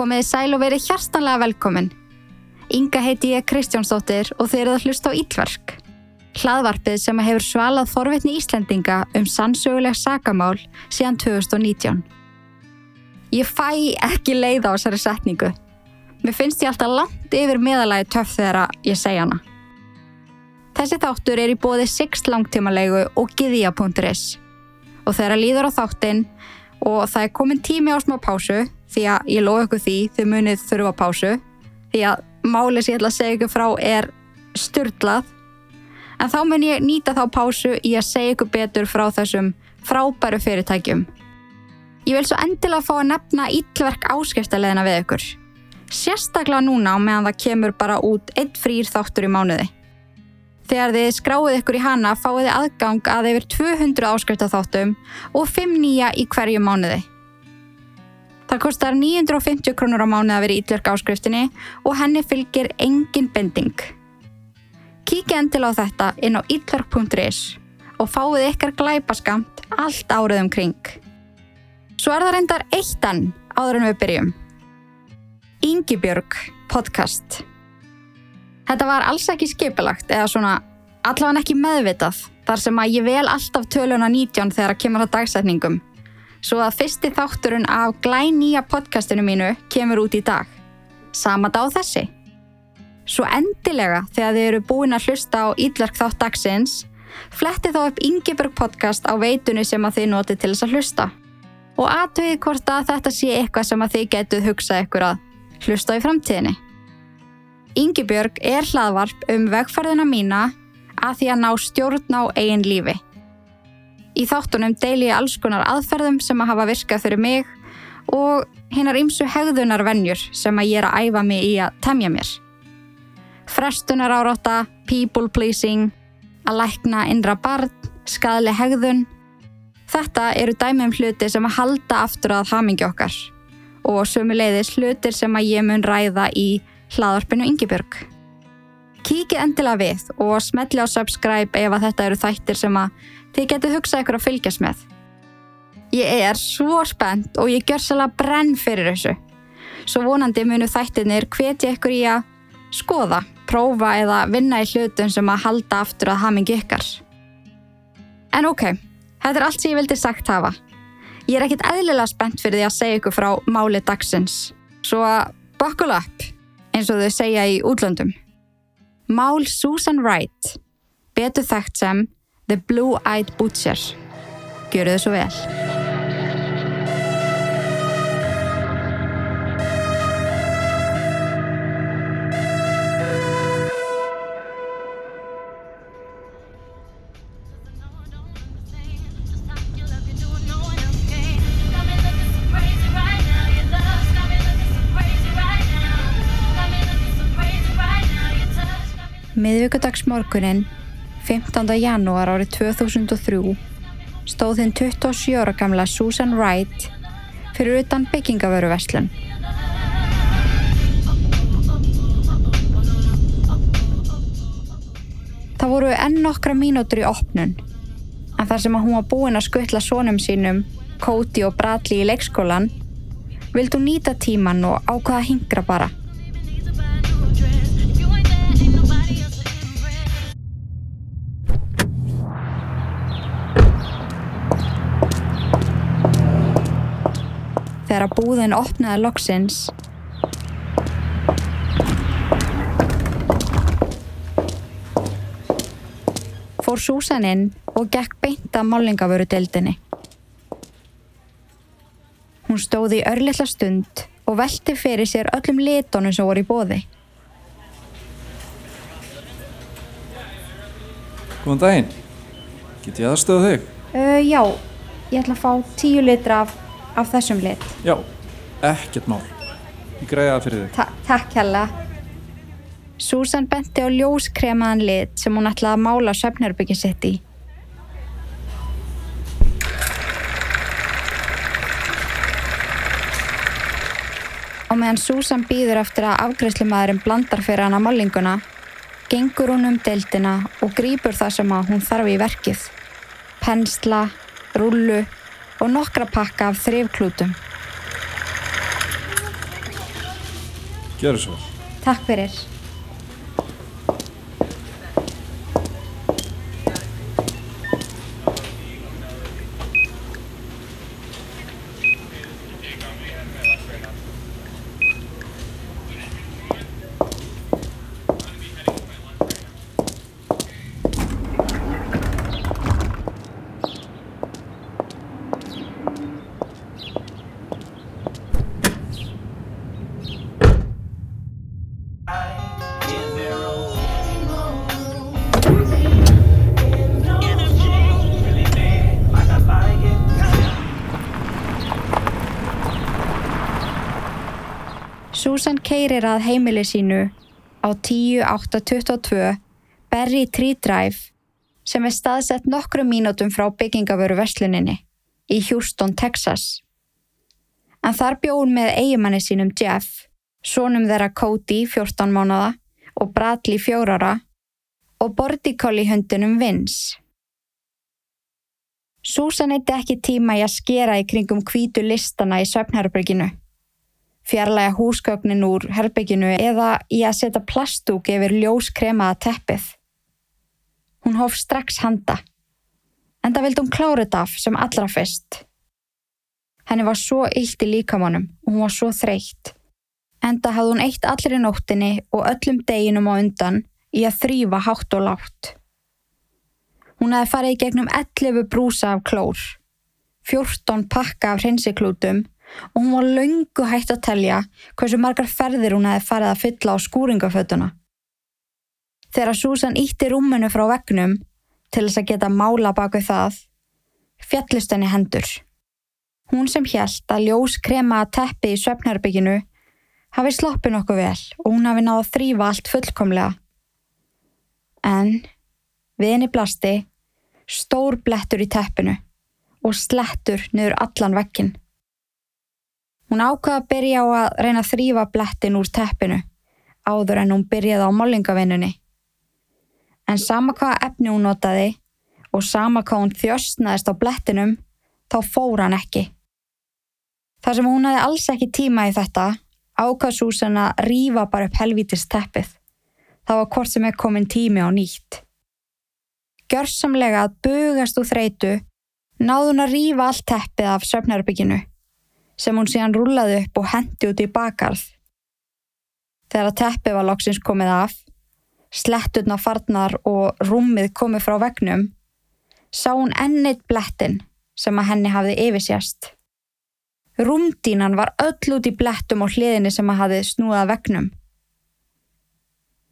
Komiði sæl og verið hjartanlega velkomin. Inga heiti ég Kristjánsdóttir og þeir eru að hlusta á Íllverk. Hlaðvarpið sem hefur svalað forvitni Íslendinga um sannsöguleg sakamál síðan 2019. Ég fæ ekki leið á þessari setningu. Mér finnst ég alltaf langt yfir meðalagi töff þegar ég segja hana. Þessi þáttur er í bóði Sixt langtímalegu og giðja.is og þegar líður á þáttinn og það er komin tími á smá pásu því að ég lofa ykkur því þau munið þurfa pásu því að málið sem ég ætla að segja ykkur frá er sturdlað en þá mun ég nýta þá pásu í að segja ykkur betur frá þessum frábæru fyrirtækjum. Ég vil svo endilega fá að nefna ítlverk áskiptaleðina við ykkur. Sérstaklega núna meðan það kemur bara út einn frýr þáttur í mánuði. Þegar þið skráið ykkur í hana fáið þið aðgang að yfir 200 áskriftaþáttum og 5 nýja í hverju mánuði. Það kostar 950 krónur á mánuði að vera í ítverk áskriftinni og henni fylgir engin bending. Kíkja endil á þetta inn á ítverk.is og fáið ykkar glæpaskamt allt árið um kring. Svo er það reyndar eittan áður en við byrjum. Íngibjörg podcast. Þetta var alls ekki skipilagt eða svona allavega ekki meðvitað þar sem að ég vel alltaf töluna 19 þegar að kemur á dagsetningum. Svo að fyrsti þátturinn af glænýja podcastinu mínu kemur út í dag. Sama dag þessi. Svo endilega þegar þið eru búin að hlusta á Ídlark þátt dagsins, fletti þá upp Ingeborg podcast á veitunni sem að þið noti til þess að hlusta. Og aðtöði hvort að þetta sé eitthvað sem að þið getuð hugsað ykkur að hlusta í framtíðinni. Yngibjörg er hlaðvarp um vegferðina mína að því að ná stjórn á eigin lífi. Í þáttunum deil ég alls konar aðferðum sem að hafa virkað fyrir mig og hinnar ymsu hegðunar vennjur sem að ég er að æfa mig í að temja mér. Frestunar áráta, people pleasing, að lækna innra barn, skadli hegðun. Þetta eru dæmi um hluti sem að halda aftur að hamingi okkar og sömuleiðis hlutir sem að ég mun ræða í hlaðarpinu Yngibjörg. Kíkið endilega við og smetli á subscribe ef að þetta eru þættir sem að þið getur hugsað ykkur að fylgjast með. Ég er svo spennt og ég gjör svolítið brenn fyrir þessu. Svo vonandi munu þættirnir hvetja ykkur í að skoða, prófa eða vinna í hlutum sem að halda aftur að hamingi ykkar. En ok, þetta er allt sem ég vildi sagt hafa. Ég er ekkit eðlilega spennt fyrir því að segja ykkur frá máli dagsins. Svo buckle up eins og þau segja í útlöndum. Mál Susan Wright, betur þekkt sem The Blue-Eyed Butcher. Gjöru þau svo vel. Miðvíkudagsmorgunin, 15. janúar árið 2003, stóð þinn 27 ára gamla Susan Wright fyrir utan byggingavöruverslun. Það voru enn nokkra mínútur í opnun, en þar sem hún var búinn að skuttla sónum sínum, Cody og Bradley í leikskólan, vildi hún nýta tíman og ákvaða hingra bara. Þegar að búðin opnaði loksins. Fór Susan inn og gekk beint að málingavöru deildinni. Hún stóði í örlittla stund og velti fyrir sér öllum litónu sem voru í bóði. Góðan daginn. Get ég aðstöða þig? Uh, já, ég ætla að fá tíu litra af af þessum lit. Já, ekkert mál. Ég greiða það fyrir þig. Ta takk hella. Susan benti á ljóskremaðan lit sem hún ætlaði að mála söfnarbyggi sitt í. Og meðan Susan býður eftir að afgreifslimaðurinn blandar fyrir hana málinguna, gengur hún um deildina og grýpur það sem að hún þarf í verkið. Pensla, rullu og nokkra pakka af þrifklútum. Gjör þessu. Takk fyrir. Susan keirir að heimili sínu á 10822 Berry Tree Drive sem er staðsett nokkru mínútum frá byggingavöru versluninni í Houston, Texas. En þar bjóðum með eigimanni sínum Jeff, sonum þeirra Cody 14 mánada og Bradley 4 ára og Bordy Collie hundinum Vince. Susan eitti ekki tíma í að skera í kringum hvítu listana í söfnherberginu fjarlæga húsgögnin úr herbygginu eða í að setja plastúk yfir ljóskremaða teppið. Hún hóf strax handa, en það vildi hún klára þetta af sem allra fyrst. Henni var svo illt í líkamannum og hún var svo þreytt. Enda hafði hún eitt allir í nóttinni og öllum deginum á undan í að þrýfa hátt og látt. Hún hefði farið í gegnum 11 brúsa af klór, 14 pakka af hreinsiklútum og hún var laungu hægt að telja hversu margar ferðir hún hefði farið að fylla á skúringafötuna. Þegar Susan ítti rúmunu frá vegnum til þess að geta mála baku það, fjallist henni hendur. Hún sem hjælt að ljós krema að teppi í söfnherbygginu hafi sloppið nokkuð vel og hún hafi náða að þrýfa allt fullkomlega. En við henni blasti stór blettur í teppinu og slettur niður allan vekkin. Hún ákvaða að byrja á að reyna að þrýfa blettin úr teppinu áður en hún byrjaði á mollingavinnunni. En sama hvaða efni hún notaði og sama hvað hún þjöstnaðist á blettinum þá fór hann ekki. Þar sem hún hefði alls ekki tíma í þetta ákvað Susan að rýfa bara upp helvítist teppið. Það var hvort sem er komin tími á nýtt. Gjörsamlega að bugast úr þreitu náðu hún að rýfa allt teppið af söfnarbygginu sem hún síðan rúlaði upp og hendi út í bakarð. Þegar að teppi var loksins komið af, sletturna farnar og rúmið komið frá vegnum, sá hún ennit blettin sem að henni hafði yfirsjast. Rúmdínan var öll út í blettum og hliðinni sem að hafði snúðað vegnum.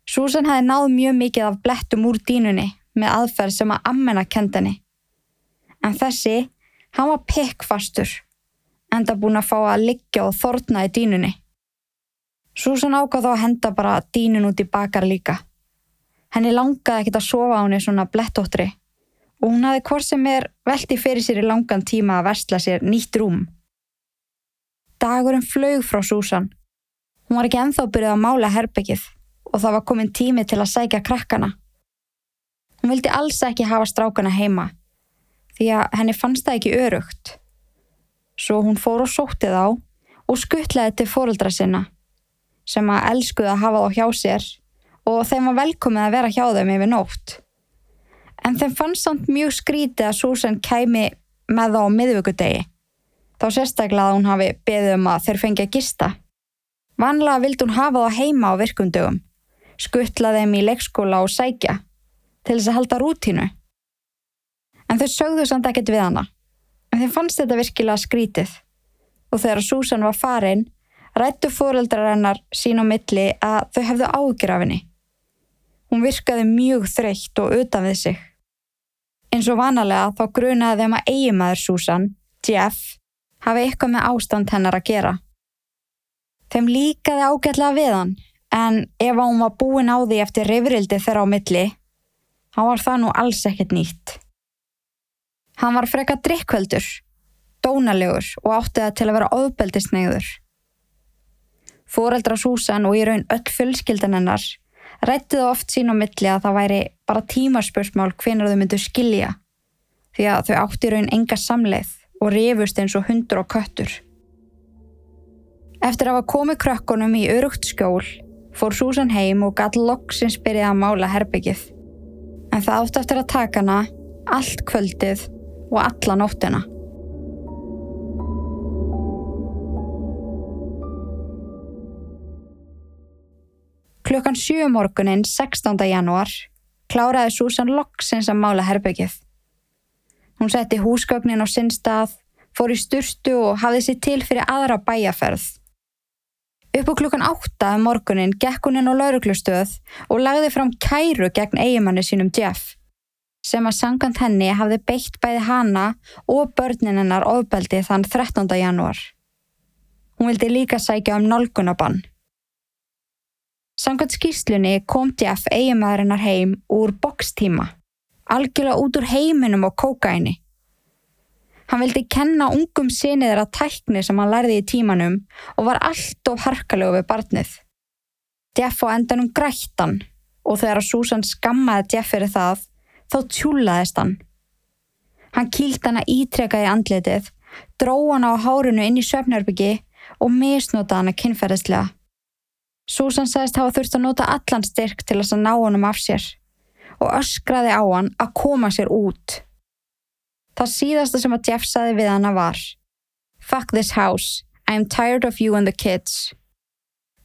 Susan hafði náð mjög mikið af blettum úr dínunni með aðferð sem að ammena kendani. En þessi, hann var pikkfastur enda búin að fá að liggja og þorna í dínunni. Susan ákvað þá að henda bara dínun út í bakar líka. Henni langaði ekkit að sofa á henni svona blettóttri og hún hafi hvort sem er velti fyrir sér í langan tíma að versla sér nýtt rúm. Dagurinn flög frá Susan. Hún var ekki enþá byrjuð að mála herbyggið og það var komin tími til að sækja krakkana. Hún vildi alls ekki hafa strákana heima því að henni fannst það ekki örugt svo hún fór og sótti þá og skuttlaði til fóruldra sinna sem að elskuði að hafa þá hjá sér og þeim var velkomið að vera hjá þeim yfir nótt. En þeim fannst samt mjög skrítið að Susan kæmi með þá á miðvíkudegi. Þá sérstaklega að hún hafi beðið um að þeir fengi að gista. Vanlega vildi hún hafa þá heima á virkundögum, skuttlaði þeim í leikskóla og sækja til þess að halda rútínu. En þau sögðu samt ekkert við hana en þeim fannst þetta virkilega skrítið og þegar Susan var farin rættu fóreldrar hennar sín á milli að þau hefðu ágjur af henni. Hún virkaði mjög þreytt og utan við sig. Eins og vanalega þá grunaði þeim að eigimæður Susan, Jeff, hafi eitthvað með ástand hennar að gera. Þeim líkaði ágætlega við hann en ef hún var búin á því eftir rifrildi þeirra á milli, þá var það nú alls ekkert nýtt. Hann var freka drikkveldur, dónalegur og átti það til að vera ofbeldisnegður. Fóreldra Súsan og í raun öll fullskildan hennar rætti það oft sín á milli að það væri bara tímarspursmál hvenar þau myndu skilja því að þau átti í raun enga samleið og rifust eins og hundur og köttur. Eftir að hafa komið krökkunum í örugt skjól fór Susan heim og gatt loksins byrjað að mála herbyggið. En það átti eftir að taka hana allt kvöldið og alla nóttina. Klukkan 7 um morgunin 16. janúar kláraði Susan loksins að mála herbyggið. Hún setti húsgögnin á sinn stað, fór í sturtu og hafði sér til fyrir aðra bæjaferð. Upp á klukkan 8 um morgunin gekk hún inn á lauruglustöð og lagði fram kæru gegn eigimanni sínum Jeff, sem að sangant henni hafði beitt bæði hana og börnin hennar ofbeldi þann 13. janúar. Hún vildi líka sækja um nálgunabann. Samkvæmt skýslunni kom Jeff eiginmaðurinnar heim úr bokstíma, algjörlega út úr heiminum og kókaini. Hann vildi kenna ungum sinni þeirra tækni sem hann lærði í tímanum og var allt of harkalegu við barnið. Jeff á endanum grættan og þegar Susan skammaði Jeff fyrir það, þá tjúlaðist hann. Hann kýlt hana ítrekað í andletið, dró hana á hárunu inn í söfnarbyggi og misnóta hana kynferðislega. Susan sagðist hafa þurft að nota allan styrk til að ná honum af sér og öskraði á hann að koma sér út. Það síðasta sem að Jeff sagði við hana var Fuck this house, I'm tired of you and the kids.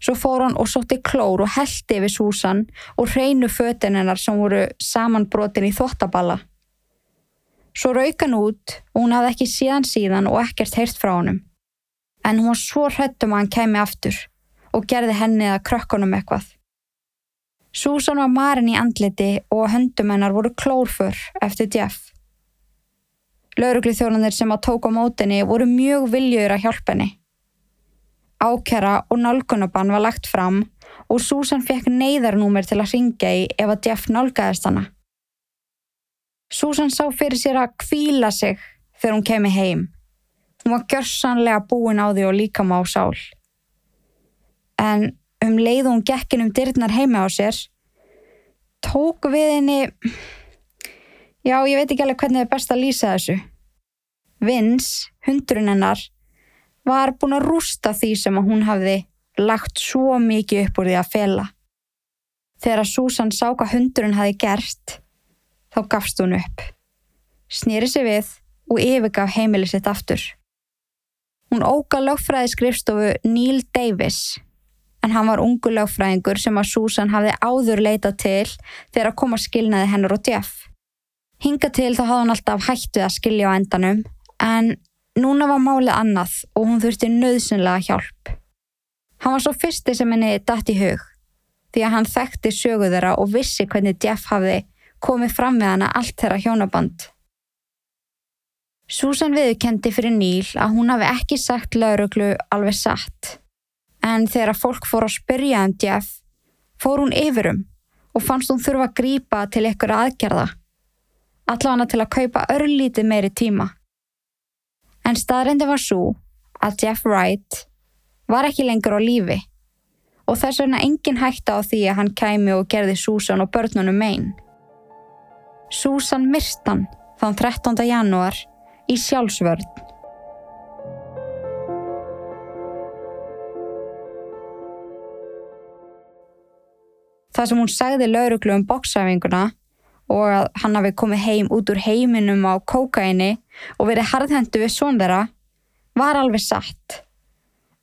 Svo fór hann og sótti klór og heldi yfir Susan og hreinu fötin hennar sem voru samanbrotin í þvottaballa. Svo rauk hann út og hún hafði ekki síðan síðan og ekkert heyrt frá honum. En hún var svo hrættum að hann kemi aftur og gerði henni að krökkunum eitthvað. Susan var marinn í andliti og höndum hennar voru klórfur eftir Jeff. Lauruglið þjólanir sem að tók á mótinni voru mjög viljur að hjálpa henni. Ákjara og nálgunabann var lagt fram og Susan fekk neyðarnúmer til að ringja í ef að Jeff nálgæðist hana. Susan sá fyrir sér að kvíla sig þegar hún kemi heim. Hún var gjörsanlega búin á því og líka má sál. En um leið hún gekkin um dyrnar heima á sér, tók við henni, já ég veit ekki alveg hvernig það er best að lýsa þessu. Vince, hundurinn hennar, var búin að rústa því sem að hún hafði lagt svo mikið upp úr því að fela. Þegar Susan sá hvað hundurinn hafi gert, þá gafst hún upp. Snýri sig við og yfirgaf heimili sitt aftur. Hún óga lögfræði skrifstofu Neil Davis, en hann var ungu lögfræðingur sem að Susan hafði áður leitað til þegar að koma skilnaði hennar og Jeff. Hinga til þá hafði hann alltaf við að skilja á endanum, en núna var málið annað og hún þurfti nöðsynlega hjálp. Hann var svo fyrsti sem henni dætt í hug, því að hann þekkti sögu þeirra og vissi hvernig Jeff hafði komið fram með hana allt þeirra hjónaband. Susan viðkendi fyrir Níl að hún hafi ekki sagt lauruglu alveg satt, en þegar fólk fór að spyrja um Jeff, fór hún yfirum og fannst hún þurfa að grípa til ykkur aðgerða, allavega til að kaupa örlítið meiri tíma. En staðrendi var svo að Jeff Wright var ekki lengur á lífi og þess vegna engin hætta á því að hann kæmi og gerði Susan og börnunum megin. Susan Mirstan þann 13. janúar í sjálfsvörn. Það sem hún sagði lauruglu um bóksæfinguna og að hann hafi komið heim út úr heiminum á kókaini og verið harðhendu við svon þeirra var alveg satt.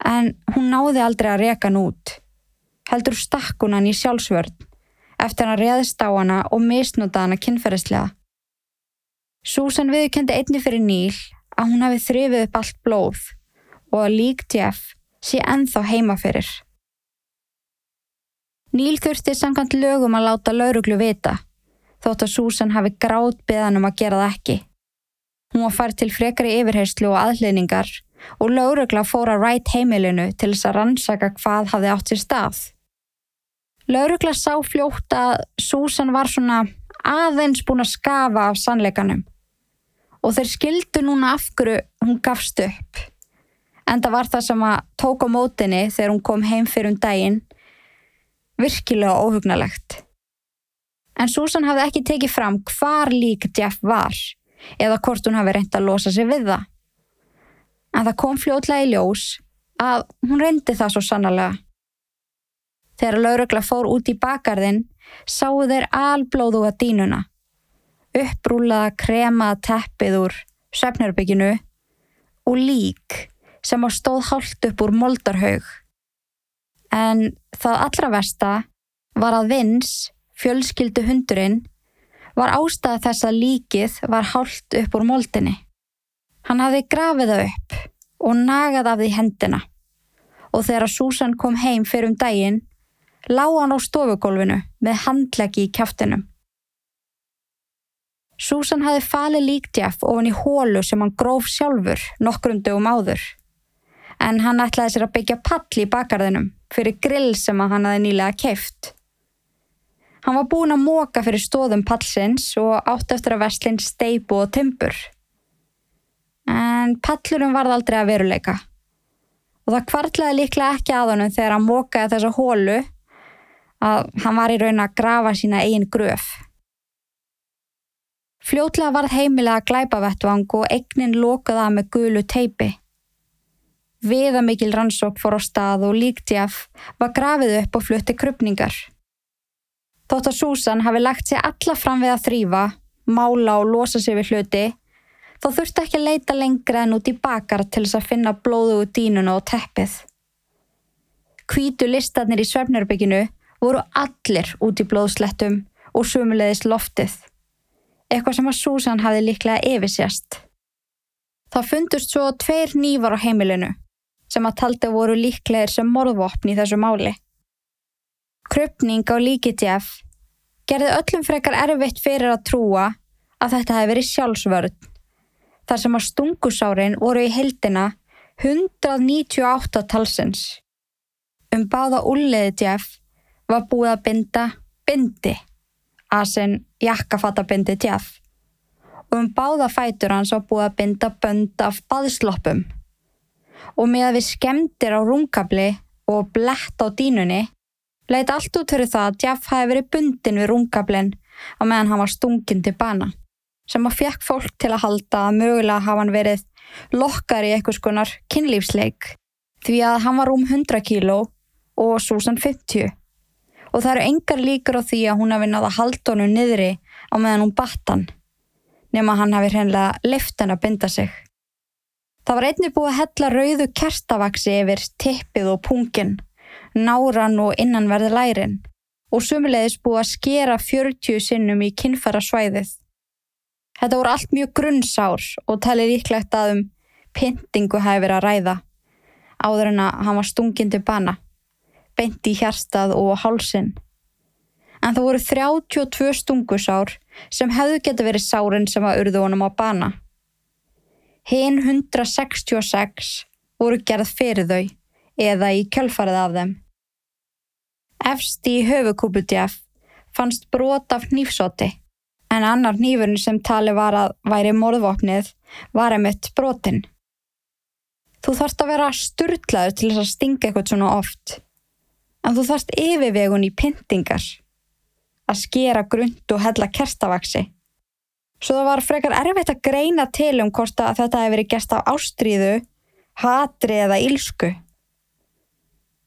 En hún náði aldrei að reka hann út. Heldur stakk hann í sjálfsvörn eftir að réðist á hana og misnúta hana kynferðislega. Susan viðkendi einni fyrir Níl að hún hafi þrifið upp allt blóð og að lík Jeff sé enþá heima fyrir. Níl þurfti samkvæmt lögum að láta lauruglu vita þótt að Susan hafi grátt beðan um að gera það ekki. Hún var farið til frekari yfirherslu og aðleiningar og laurugla fór að rætt heimilinu til þess að rannsaka hvað hafði átt sér stað. Laurugla sá fljótt að Susan var svona aðeins búin að skafa af sannleikanum og þeir skildu núna af hverju hún gafst upp. En það var það sem að tók á mótinni þegar hún kom heim fyrir um daginn virkilega óhugnalegt. En Susan hafði ekki tekið fram hvar lík Jeff var eða hvort hún hafi reynd að losa sig við það. En það kom fljótlega í ljós að hún reyndi það svo sannlega. Þegar laurugla fór út í bakarðin sáu þeir alblóðuga dínuna, upprúlaða kremaða teppið úr svefnherbygginu og lík sem á stóð hálft upp úr moldarhaug. En það allra versta var að vins, fjölskyldu hundurinn, var ástæða þess að líkið var hálft upp úr moldinni. Hann hafði grafið það upp og nagað af því hendina og þegar Susan kom heim fyrir um daginn lág hann á stofugólfinu með handleggi í kæftinum. Susan hafði falið líktjaf ofan í hólu sem hann gróf sjálfur nokkrum dögum áður en hann ætlaði sér að byggja pall í bakarðinum fyrir grill sem hann hafði nýlega keift. Hann var búin að móka fyrir stóðum pallsins og átt eftir að vestlinn steipu og timbur. En pallurum varð aldrei að veruleika. Og það kvartlaði líklega ekki að honum þegar hann mókaði þessa hólu að hann var í raun að grafa sína eigin gröf. Fljótlega varð heimilega glæpavettvang og egnin lokaða með gulu teipi. Viðamikil rannsók fór á stað og líktjaf var grafið upp og flutti krupningar. Þótt að Susan hafi lagt sér alla fram við að þrýfa, mála og losa sér við hluti, þá þurfti ekki að leita lengra en út í bakar til þess að finna blóðu úr dínuna og teppið. Kvítu listarnir í svefnarbygginu voru allir út í blóðslettum og sumulegðis loftið. Eitthvað sem að Susan hafi líklega yfirsjast. Það fundust svo tveir nývar á heimilinu sem að taldi voru líklegir sem morðvopn í þessu máli. Krupning á líkitjaf gerði öllum frekar erfitt fyrir að trúa að þetta hefði verið sjálfsvörð þar sem að stungusárin voru í heldina 198 talsins. Um báða úrleðitjaf var búið að binda bindi, aðsinn jakkafattabindi tjaf og um báða fætur hans var búið að binda bönd af baðsloppum. Og með að við skemdir á rungabli og blett á dínunni leitt allt út fyrir það að Jeff hafi verið bundin við rungablin á meðan hann var stungin til bana sem að fekk fólk til að halda að mögulega hafa hann verið lokkar í eitthvað skonar kynlífsleik því að hann var um 100 kíló og Susan 50 og það eru engar líkur á því að hún hafi náða haldónu niðri á meðan hún batt hann nema hann hafi hreinlega lift henn að binda sig. Það var einnig búið að hella rauðu kerstavaksi yfir tippið og pungin, náran og innanverði lærin og sumulegis búið að skera 40 sinnum í kinnfæra svæðið. Þetta voru allt mjög grunnsár og tali líklegt að um pyntingu hafi verið að ræða áður en að hann var stungin til bana, beint í hérstað og hálsin. En það voru 32 stungusár sem hefðu geta verið sárin sem að urðu honum á bana. Hinn 166 voru gerð fyrir þau eða í kjölfarið af þeim. Efst í höfukúputjaf fannst brot af nýfsoti en annar nýfurinn sem tali var að væri morðvopnið var emitt brotin. Þú þarfst að vera sturtlaður til þess að stinga eitthvað svona oft en þú þarfst yfirvegun í pyntingar að skera grund og hella kerstavaksi. Svo það var frekar erfitt að greina til um hvort að þetta hefði verið gert af ástríðu, hatri eða ílsku.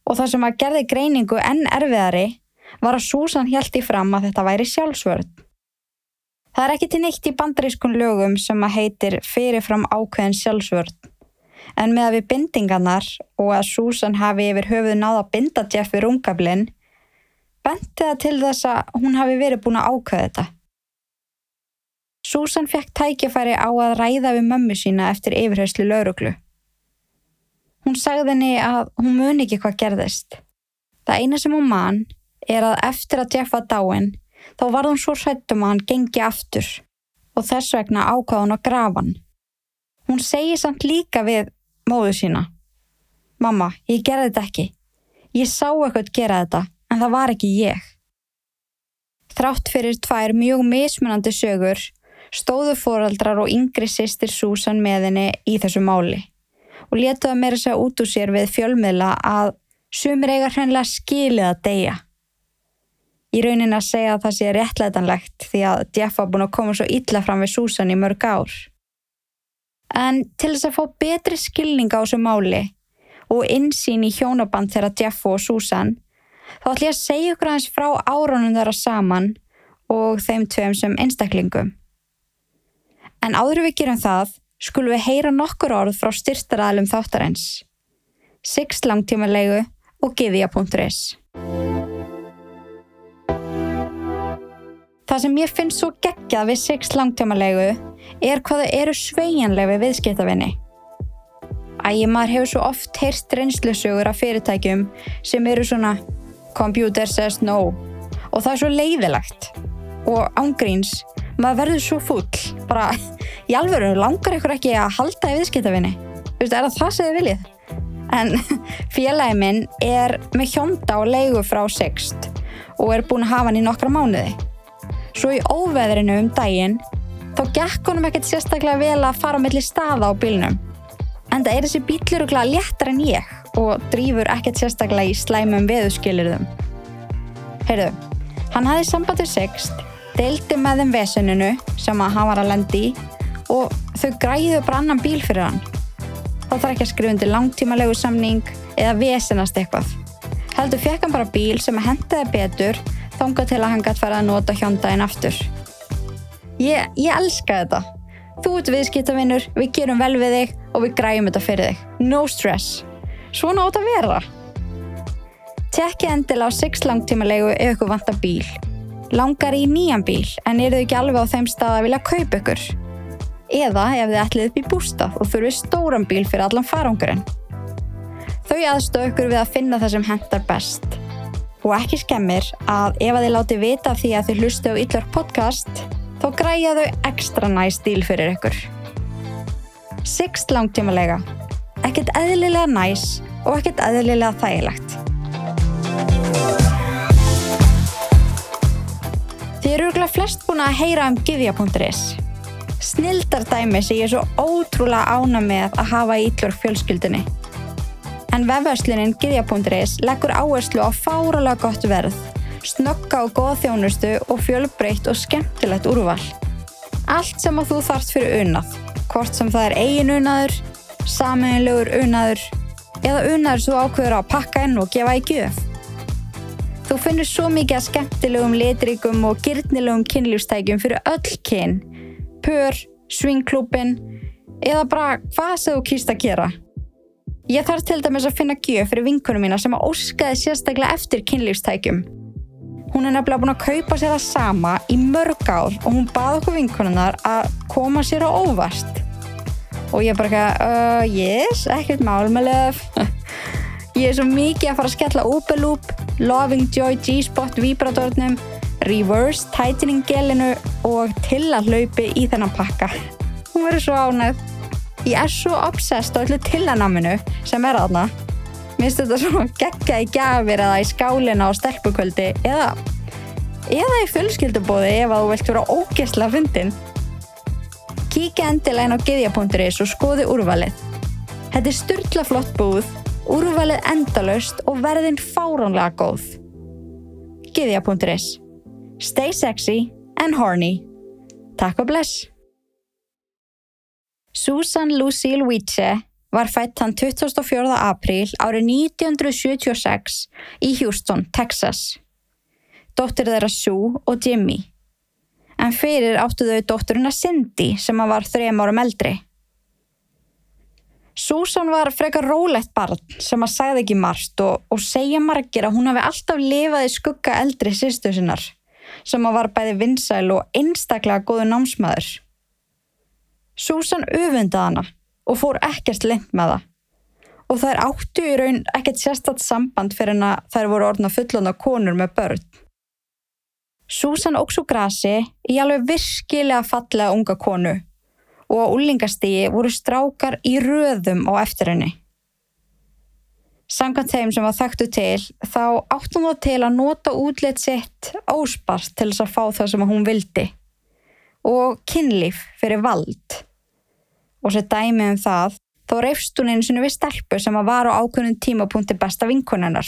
Og það sem að gerði greiningu enn erfiðari var að Susan held í fram að þetta væri sjálfsvörð. Það er ekki til neitt í bandarískun lögum sem að heitir fyrirfram ákveðin sjálfsvörð. En með að við bindingarnar og að Susan hafi yfir höfuð náða að binda Jeff við rungablinn benti það til þess að hún hafi verið búin að ákveða þetta. Susan fekk tækifæri á að ræða við mömmu sína eftir yfirherslu lauruglu. Hún sagði henni að hún muni ekki hvað gerðist. Það eina sem hún man er að eftir að Jeff var dáin þá var hún svo hrættum að hann gengi aftur og þess vegna ákvaða hún að grafa hann. Hún segi samt líka við móðu sína. Mamma, ég gerði þetta ekki. Ég sá eitthvað gera þetta en það var ekki ég. Þrátt fyrir tvær mjög mismunandi sögur stóðu fóraldrar og yngri sýstir Susan með henni í þessu máli og letuða meira segja út úr sér við fjölmiðla að sumir eiga hreinlega skilið að deyja. Í raunin að segja að það sé réttlætanlegt því að Jeff var búin að koma svo illa fram við Susan í mörg ár. En til þess að fá betri skilning á þessu máli og insýn í hjónaband þeirra Jeff og Susan, þá ætlum ég að segja ykkur aðeins frá árunum þeirra saman og þeim tveim sem einstaklingum. En áður við gerum það, skulum við heyra nokkur orð frá styrtaræðlum þáttarins. Six langtímalegu og giðja.is Það sem ég finnst svo geggjað við Six langtímalegu er hvað þau eru sveianlega við viðskiptavinni. Ægir maður hefur svo oft heyrst reynslusögur af fyrirtækjum sem eru svona computer says no og það er svo leiðilegt og ángríns maður verður svo full bara í alvöru langar ykkur ekki að halda í veist, er það það sem þið viljið? En félagi minn er með hjónda og leigu frá Sixt og er búin að hafa hann í nokkra mánuði. Svo í óveðrinu um daginn þá gekk honum ekkert sérstaklega vel að fara á milli staða á bílnum. En það er þessi bíluruglega léttar en ég og drýfur ekkert sérstaklega í slæmum veðuskilirðum. Heyrðu, hann hafði sambandið sext, deildi með þeim veseninu sem að hann var að lendi og þau græðu bara annan bíl fyrir hann. Þá þarf ekki að skrifa undir langtímalegu samning eða vesenast eitthvað. Heldur fekk hann bara bíl sem að hendaði betur þonga til að hann gæti fara að nota hjóndaginn aftur. Ég, ég elska þetta. Þú ert viðskiptavinnur, við gerum vel við þig og við græjum þetta fyrir þig. No stress. Svona átt að vera. Tekki endil á 6 langtímalegu ef ykkur vantar bíl. Langar í nýjan bíl en eru þau ekki alveg á þeim stað að vilja kaupa ykkur. Eða ef þið ætlið upp í bústað og þurfið stóran bíl fyrir allan farangurinn. Þau aðstöð ykkur við að finna það sem hendar best. Og ekki skemmir að ef að þið láti vita því að þið hlustu á Ítlar podcast, þá græja þau ekstra næst stíl fyrir ykkur. Sixt langtímalega. Ekkert eðlilega næs og ekkert eðlilega þægilegt. Þið eru örgulega flest búin að heyra um gyðja.is. Snildardæmi sem ég er svo ótrúlega ána með að hafa í Ítlar fjölskyldunni en vefverslunin Gidja.is leggur áherslu á fáralega gott verð, snögga og góða þjónustu og fjölbreytt og skemmtilegt úrval. Allt sem að þú þarft fyrir unnað, hvort sem það er eigin unnaður, saminlegur unnaður eða unnaður svo ákveður að pakka inn og gefa í gjöf. Þú finnir svo mikið að skemmtilegum, litrikum og girtnilegum kynlífstækjum fyrir öll kyn, pör, svingklúpin eða bara hvað sem þú kýrst að gera. Ég þarf til dæmis að finna gjöf fyrir vinkunum mína sem að óskaði sérstaklega eftir kynlífstækjum. Hún er nefnilega búin að kaupa sér það sama í mörg ár og hún baði okkur vinkununnar að koma sér á óvast. Og ég bara ekki að, uh, yes, ekkert mál með löf. ég er svo mikið að fara að skella Ubeloop, Loving Joy G-Spot vibratornum, Reverse Tightening gelinu og til að hlaupi í þennan pakka. Hún verður svo ánægð. Ég er svo obsessed á öllu tillanáminu sem er aðna. Mér finnst þetta svo gegga í gafir eða í skálina á stelpukvöldi eða, eða í fjölskyldubóði ef að þú vilt vera ógesla að fundin. Kíkja endilega inn á geðja.is og skoði úrvalið. Þetta er styrla flott búð, úrvalið endalust og verðin fáránlega góð. Geðja.is Stay sexy and horny. Takk og bless! Susan Lucille Wietse var fætt hann 24. apríl árið 1976 í Houston, Texas. Dóttir þeirra Sue og Jimmy. En fyrir áttu þau dótturina Cindy sem var þrejum árum eldri. Susan var frekar rólegt barn sem að sagði ekki marst og, og segja margir að hún hafi alltaf lifað í skugga eldri sýstu sinnar sem að var bæði vinsæl og einstaklega góðu námsmaður. Susan öfundaði hana og fór ekkert lengt með það. Og þær áttu í raun ekkert sérstatt samband fyrir að þær voru orðna fullona konur með börn. Susan óks úr grasi í alveg virkilega fallega unga konu og á úlingastígi voru strákar í röðum á eftir henni. Samkvæmt þeim sem var þekktu til þá áttum þá til að nota útlétt sitt óspart til þess að fá það sem hún vildi og kynlíf fyrir vald. Og sér dæmi um það, þá reyfst hún einu sinni við stelpu sem var á ákveðnum tímapunkti besta vinkunennar.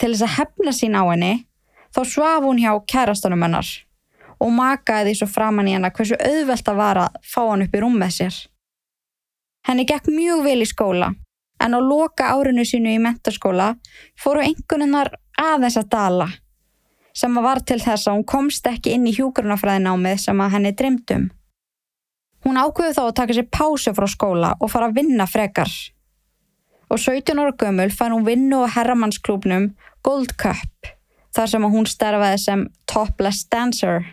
Til þess að hefna sín á henni, þá svaf hún hjá kærastunum hennar og makaði því svo framann í hennar hversu auðvelt að vara að fá hann upp í rúm með sér. Henni gekk mjög vel í skóla en á loka árinu sínu í mentaskóla fóru einhverjunar aðeins að dala sem var til þess að hún komst ekki inn í hjúgrunafræðinámið sem að henni dreymdum. Hún ákveði þá að taka sér pásu frá skóla og fara að vinna frekar. Og 17 ára gömul fann hún vinnu á herramannsklúpnum Gold Cup þar sem hún starfaði sem topless dancer.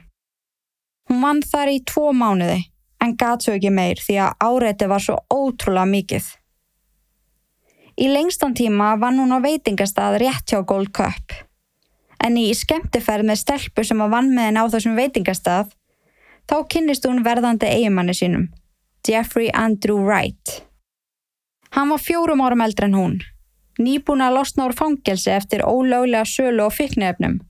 Hún vann þar í tvo mánuði en gat svo ekki meir því að áreiti var svo ótrúlega mikið. Í lengstan tíma vann hún á veitingastað rétt hjá Gold Cup. En í skemmtiferð með stelpu sem að vann með henn á þessum veitingastað, þá kynnist hún verðandi eigimanni sínum, Jeffrey Andrew Wright. Hann var fjórum árum eldre en hún, nýbúin að losna úr fangelsi eftir ólöglega sölu og fikknefnum.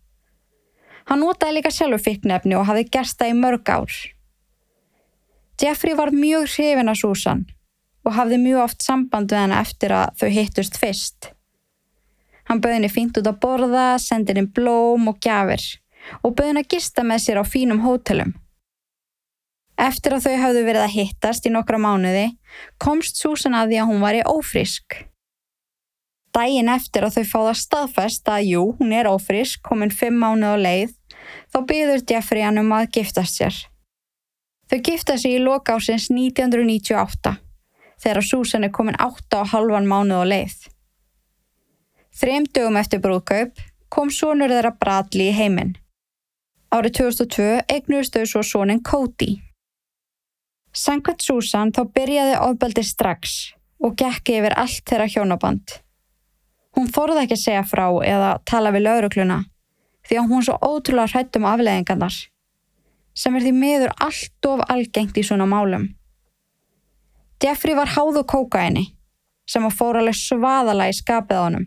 Hann notaði líka sjálfur fikknefni og hafði gerst það í mörg ár. Jeffrey var mjög hrifin af Susan og hafði mjög oft samband við hana eftir að þau hittust fyrst. Hann bauði henni fínt út að borða, sendi henni blóm og gjafir og bauði henni að gista með sér á fínum hótelum. Eftir að þau hafðu verið að hittast í nokkra mánuði komst Susan að því að hún var í ófrísk. Dægin eftir að þau fáða staðfest að jú, hún er ófrísk, komin fimm mánuð á leið, þá byður Jeffrey hann um að giftast sér. Þau gifta sig í loka ásins 1998 þegar Susan er komin 8,5 mánuð á leið. Þrem dögum eftir brúðkaup kom sonur þeirra Bradley í heiminn. Árið 2002 eignuðist þau svo sonin Cody. Sankvæmt Susan þá byrjaði ofbeldi strax og gekki yfir allt þeirra hjónaband. Hún þorði ekki að segja frá eða tala við laurugluna því að hún svo ótrúlega hrætt um afleðingarnar sem er því miður allt of algengt í svona málum. Jeffrey var háðu kókaini sem að fór alveg svaðala í skapið á honum.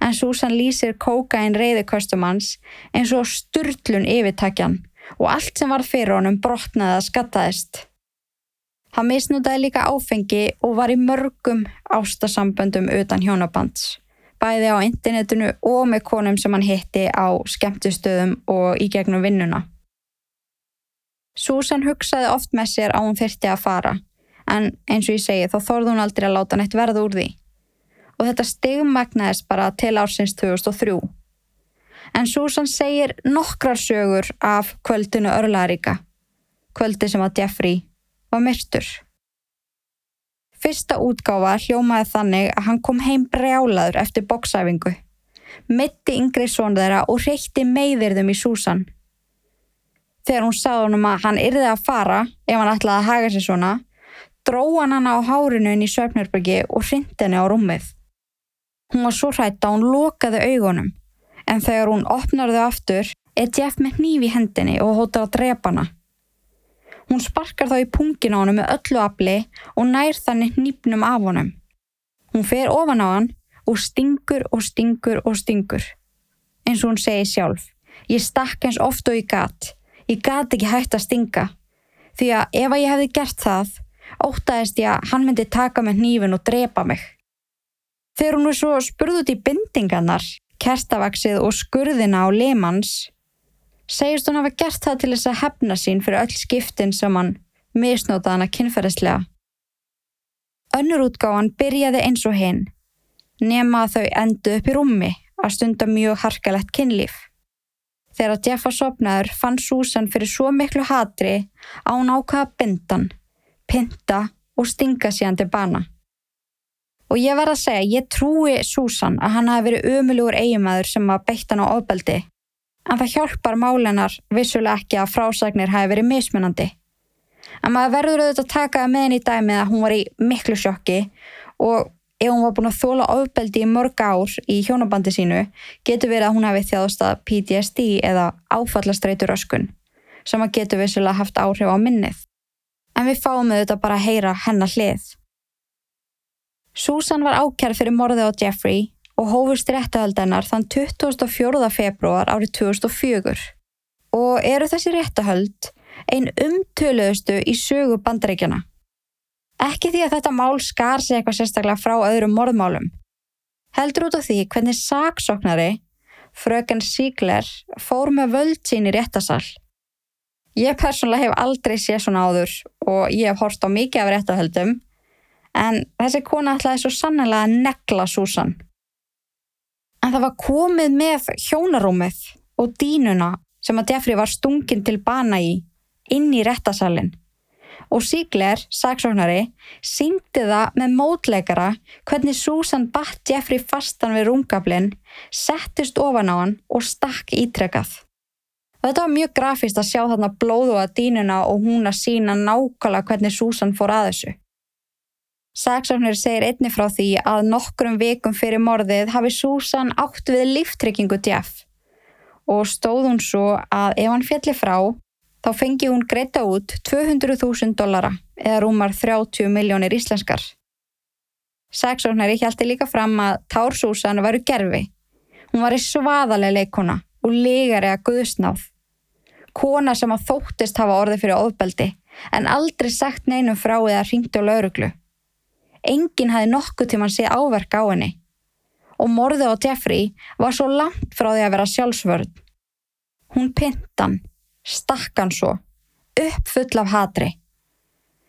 En Susan lýsir kókain reyðikostum hans eins og styrlun yfirtakjan og allt sem var fyrir honum brotnaði að skattaðist. Hann misnútaði líka áfengi og var í mörgum ástasamböndum utan hjónabands, bæði á internetinu og með konum sem hann hitti á skemmtustöðum og í gegnum vinnuna. Susan hugsaði oft með sér að hún þyrti að fara, en eins og ég segi þá þorði hún aldrei að láta neitt verða úr því. Og þetta stigmagnaðist bara til ársins 2003. En Susan segir nokkrar sögur af kvöldinu örlaríka, kvöldi sem að Jeffrey var myrtur. Fyrsta útgáfa hljómaði þannig að hann kom heim brjálaður eftir bóksæfingu, mitti yngri són þeirra og reykti meðirðum í Susan þegar hún sagði honum að hann yrði að fara ef hann ætlaði að haga sér svona, dró hann hann á hárinu inn í Söfnirbergi og hrindi henni á rúmið. Hún var svo hrætt að hún lokaði augunum, en þegar hún opnar þau aftur, er Jeff með í hendinni og hóttar að drepa hana. Hún sparkar þá í pungin á hann með öllu afli og nær þannig hnípnum af honum. Hún fer ofan á hann og stingur og stingur og stingur. Eins og hún segi sjálf, ég stakk eins oft og ég gatt, Ég gati ekki hægt að stinga því að ef að ég hefði gert það ótaðist ég að hann myndi taka með hnífin og drepa mig. Þegar hún er svo spurð út í bindingarnar, kertavaksið og skurðina á lemans, segist hún hafa gert það til þess að hefna sín fyrir öll skiptin sem hann misnótaði hana kynferðislega. Önnur útgáðan byrjaði eins og hinn, nema að þau endu upp í rúmi að stunda mjög harkalett kynlíf. Þegar Jeff var sopnaður fann Susan fyrir svo miklu hatri að hún ákvaða bindan, pinta og stinga síðan til bana. Og ég verð að segja, ég trúi Susan að hann hafi verið umulugur eigumæður sem að beitt hann á ofbeldi. En það hjálpar málenar vissulega ekki að frásagnir hafi verið mismunandi. En maður verður auðvitað að taka með henni í dæmið að hún var í miklu sjokki og ef hún var búin að þóla ofbeldi í mörg ár í hjónabandi sínu getur verið að hún hafi þjáðast að PTSD eða áfallastreitur öskun sem að getur vissilega haft áhrif á minnið. En við fáum auðvitað bara að heyra hennar hlið. Susan var ákjær fyrir morði á Jeffrey og hófust réttahöldanar þann 24. februar árið 2004 og eru þessi réttahöld ein umtöluðustu í sögu bandreikjana. Ekki því að þetta mál skar sig eitthvað sérstaklega frá öðrum morðmálum. Heldur út af því hvernig saksóknari, fröken Sigler, fór með völd sín í réttasal. Ég persónulega hef aldrei séð svona áður og ég hef horst á mikið af réttahöldum, En þessi kona ætlaði svo sannlega að negla Susan. En það var komið með hjónarúmið og dínuna sem að Jeffrey var stungin til bana í inn í réttasalinn. Og Sigler, saksóknari, síndi það með mótleikara hvernig Susan batt Jeffrey fastan við rungaflinn, settist ofan á hann og stakk ítrekað. Þetta var mjög grafist að sjá þarna blóðu að dínuna og hún að sína nákvæmlega hvernig Susan fór að þessu. Saksóknir segir einni frá því að nokkrum vikum fyrir morðið hafi Susan átt við líftryggingu Jeff og stóð hún svo að ef hann fjalli frá þá fengi hún greita út 200.000 dollara eða rúmar 30 miljónir íslenskar. Saksóknari hjælti líka fram að Tár Susan varu gerfi. Hún var í svaðalega leikona og legari að guðsnáð kona sem að þóttist hafa orði fyrir ofbeldi en aldrei sagt neinum frá eða ringti á lauruglu. Engin hafi nokkuð til mann sé áverk á henni og morði á Jeffrey var svo langt frá því að vera sjálfsvörð. Hún pintan, stakkan svo, uppfull af hatri.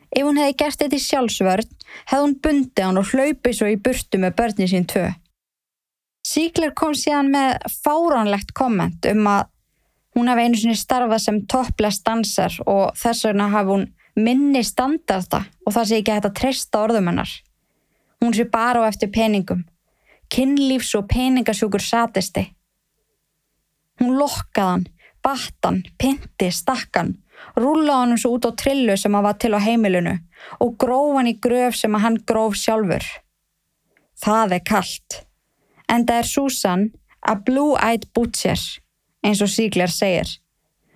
Ef hún hefði gert þetta í sjálfsvörð, hefði hún bundið hann og hlaupið svo í burtu með börni sín tvö. Síkler kom síðan með fáránlegt komment um að Hún hafi einu sinni starfað sem topless dansar og þess vegna hafi hún minni standarda og það sé ekki að treysta orðum hennar. Hún sé bara á eftir peningum. Kinnlífs og peningasjúkur satisti. Hún lokkaðan, battan, pinti, stakkan, rúlaði hann svo út á trillu sem hann var til á heimilinu og gróf hann í gröf sem hann gróf sjálfur. Það er kallt. En það er Susan, a blue-eyed butcher eins og Sígler segir,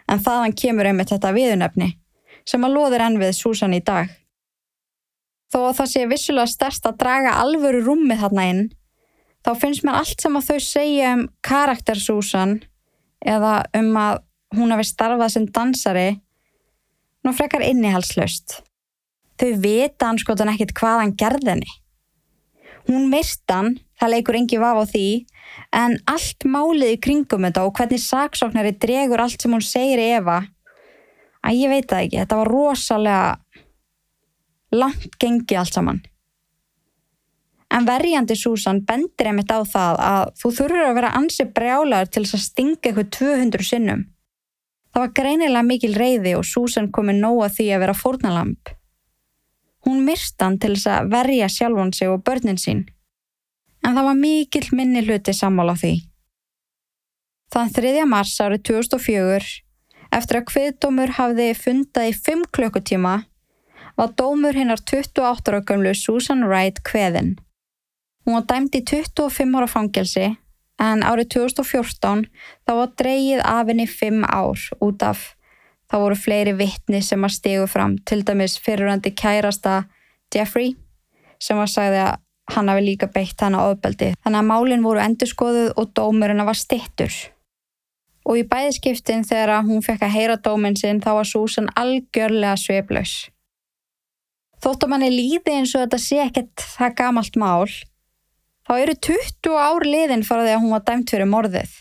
en þaðan kemur einmitt þetta viðunöfni sem að loðir enn við Susan í dag. Þó að það sé vissulega stærst að draga alvöru rúmið þarna inn, þá finnst mér allt sem að þau segja um karakter Susan eða um að hún hafi starfað sem dansari nú frekar innihalslaust. Þau vita hann skotan ekkit hvað hann gerðinni. Hún mistan, það leikur engi vaf á því, en allt málið í kringum þetta og hvernig saksóknari dregur allt sem hún segir Eva, að ég veit það ekki, þetta var rosalega langt gengið allt saman. En verjandi Susan bendir einmitt á það að þú þurfur að vera ansi brjálaður til þess að stinga eitthvað 200 sinnum. Það var greinilega mikil reyði og Susan komi nóga því að vera fórnalamp. Hún myrst hann til þess að verja sjálfan sig og börnin sín. En það var mikill minni hluti sammála því. Þann 3. mars árið 2004, eftir að hviðdómur hafði fundað í 5 klukkutíma, var dómur hinnar 28 ára gömlu Susan Wright hveðin. Hún var dæmt í 25 ára fangelsi en árið 2014 þá var dreyið af henni 5 ár út af þá voru fleiri vittni sem að stegu fram, til dæmis fyrirrandi kærasta Jeffrey sem var sagði að hann hafi líka beitt hann á ofbeldi. Þannig að málinn voru endurskoðuð og dómurinn var stittur. Og í bæðiskiptin þegar hún fekk að heyra dóminn sinn þá var Susan algjörlega sveiplaus. Þótt að manni líði eins og þetta sé ekkert það gamalt mál, þá eru 20 ár liðin fara að hún var dæmt fyrir morðið.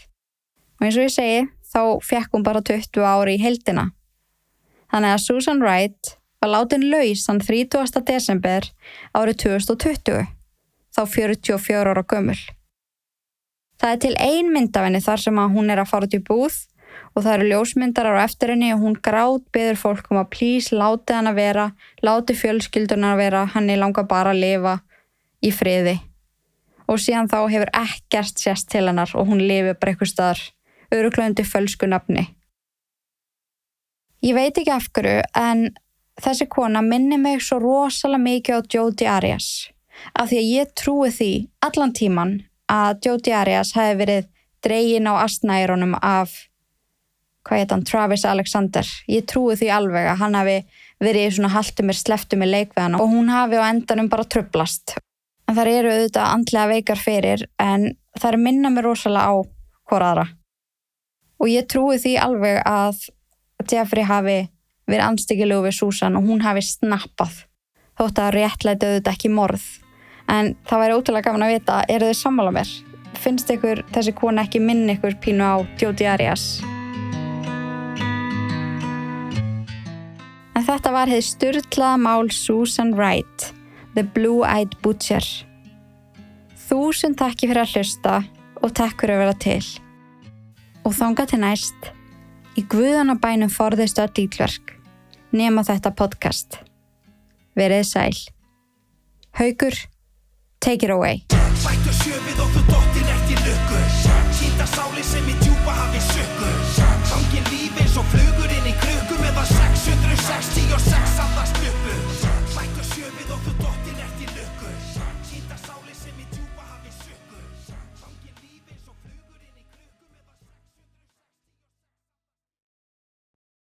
Og eins og ég segi, þá fekk hún bara 20 ári í heldina. Þannig að Susan Wright var látin laus þann 30. desember árið 2020, þá 44 ára gömul. Það er til ein mynd af henni þar sem að hún er að fara út í búð og það eru ljósmyndar á eftir henni og hún grátt byður fólk um að plís láti hann að vera, láti fjölskyldun að vera, hann er langa bara að lifa í friði. Og síðan þá hefur ekkert sérst til hennar og hún lifi bara eitthvað staðar, öruglöndi fölsku nafni. Ég veit ekki af hverju en þessi kona minni mig svo rosalega mikið á Jodi Arias af því að ég trúi því allan tíman að Jodi Arias hefði verið dregin á astnæronum af hvað heit hann, Travis Alexander. Ég trúi því alveg að hann hafi verið svona haldið mér sleftu með leikveðan og hún hafi á endanum bara tröflast en það eru auðvitað andlega veikar fyrir en það er minna mér rosalega á hvora aðra. Og ég trúi því alveg að Jeffrey hafi verið anstíkilegu við Susan og hún hafi snappað. Þótt að réttlæti auðvitað ekki morð. En það væri ótrúlega gaman að vita eru þið sammála mér? finnst ykkur þessi kona ekki minn ykkur pínu á Jodi Arias? Þetta var hefði styrlaða mál Susan Wright The Blue Eyed Butcher. Þúsund takki fyrir að hlusta og takk fyrir að vera til. Og þanga til næst, í guðanabænum forðist öll ítverk, nema þetta podcast. Verið sæl. Haugur, take it away.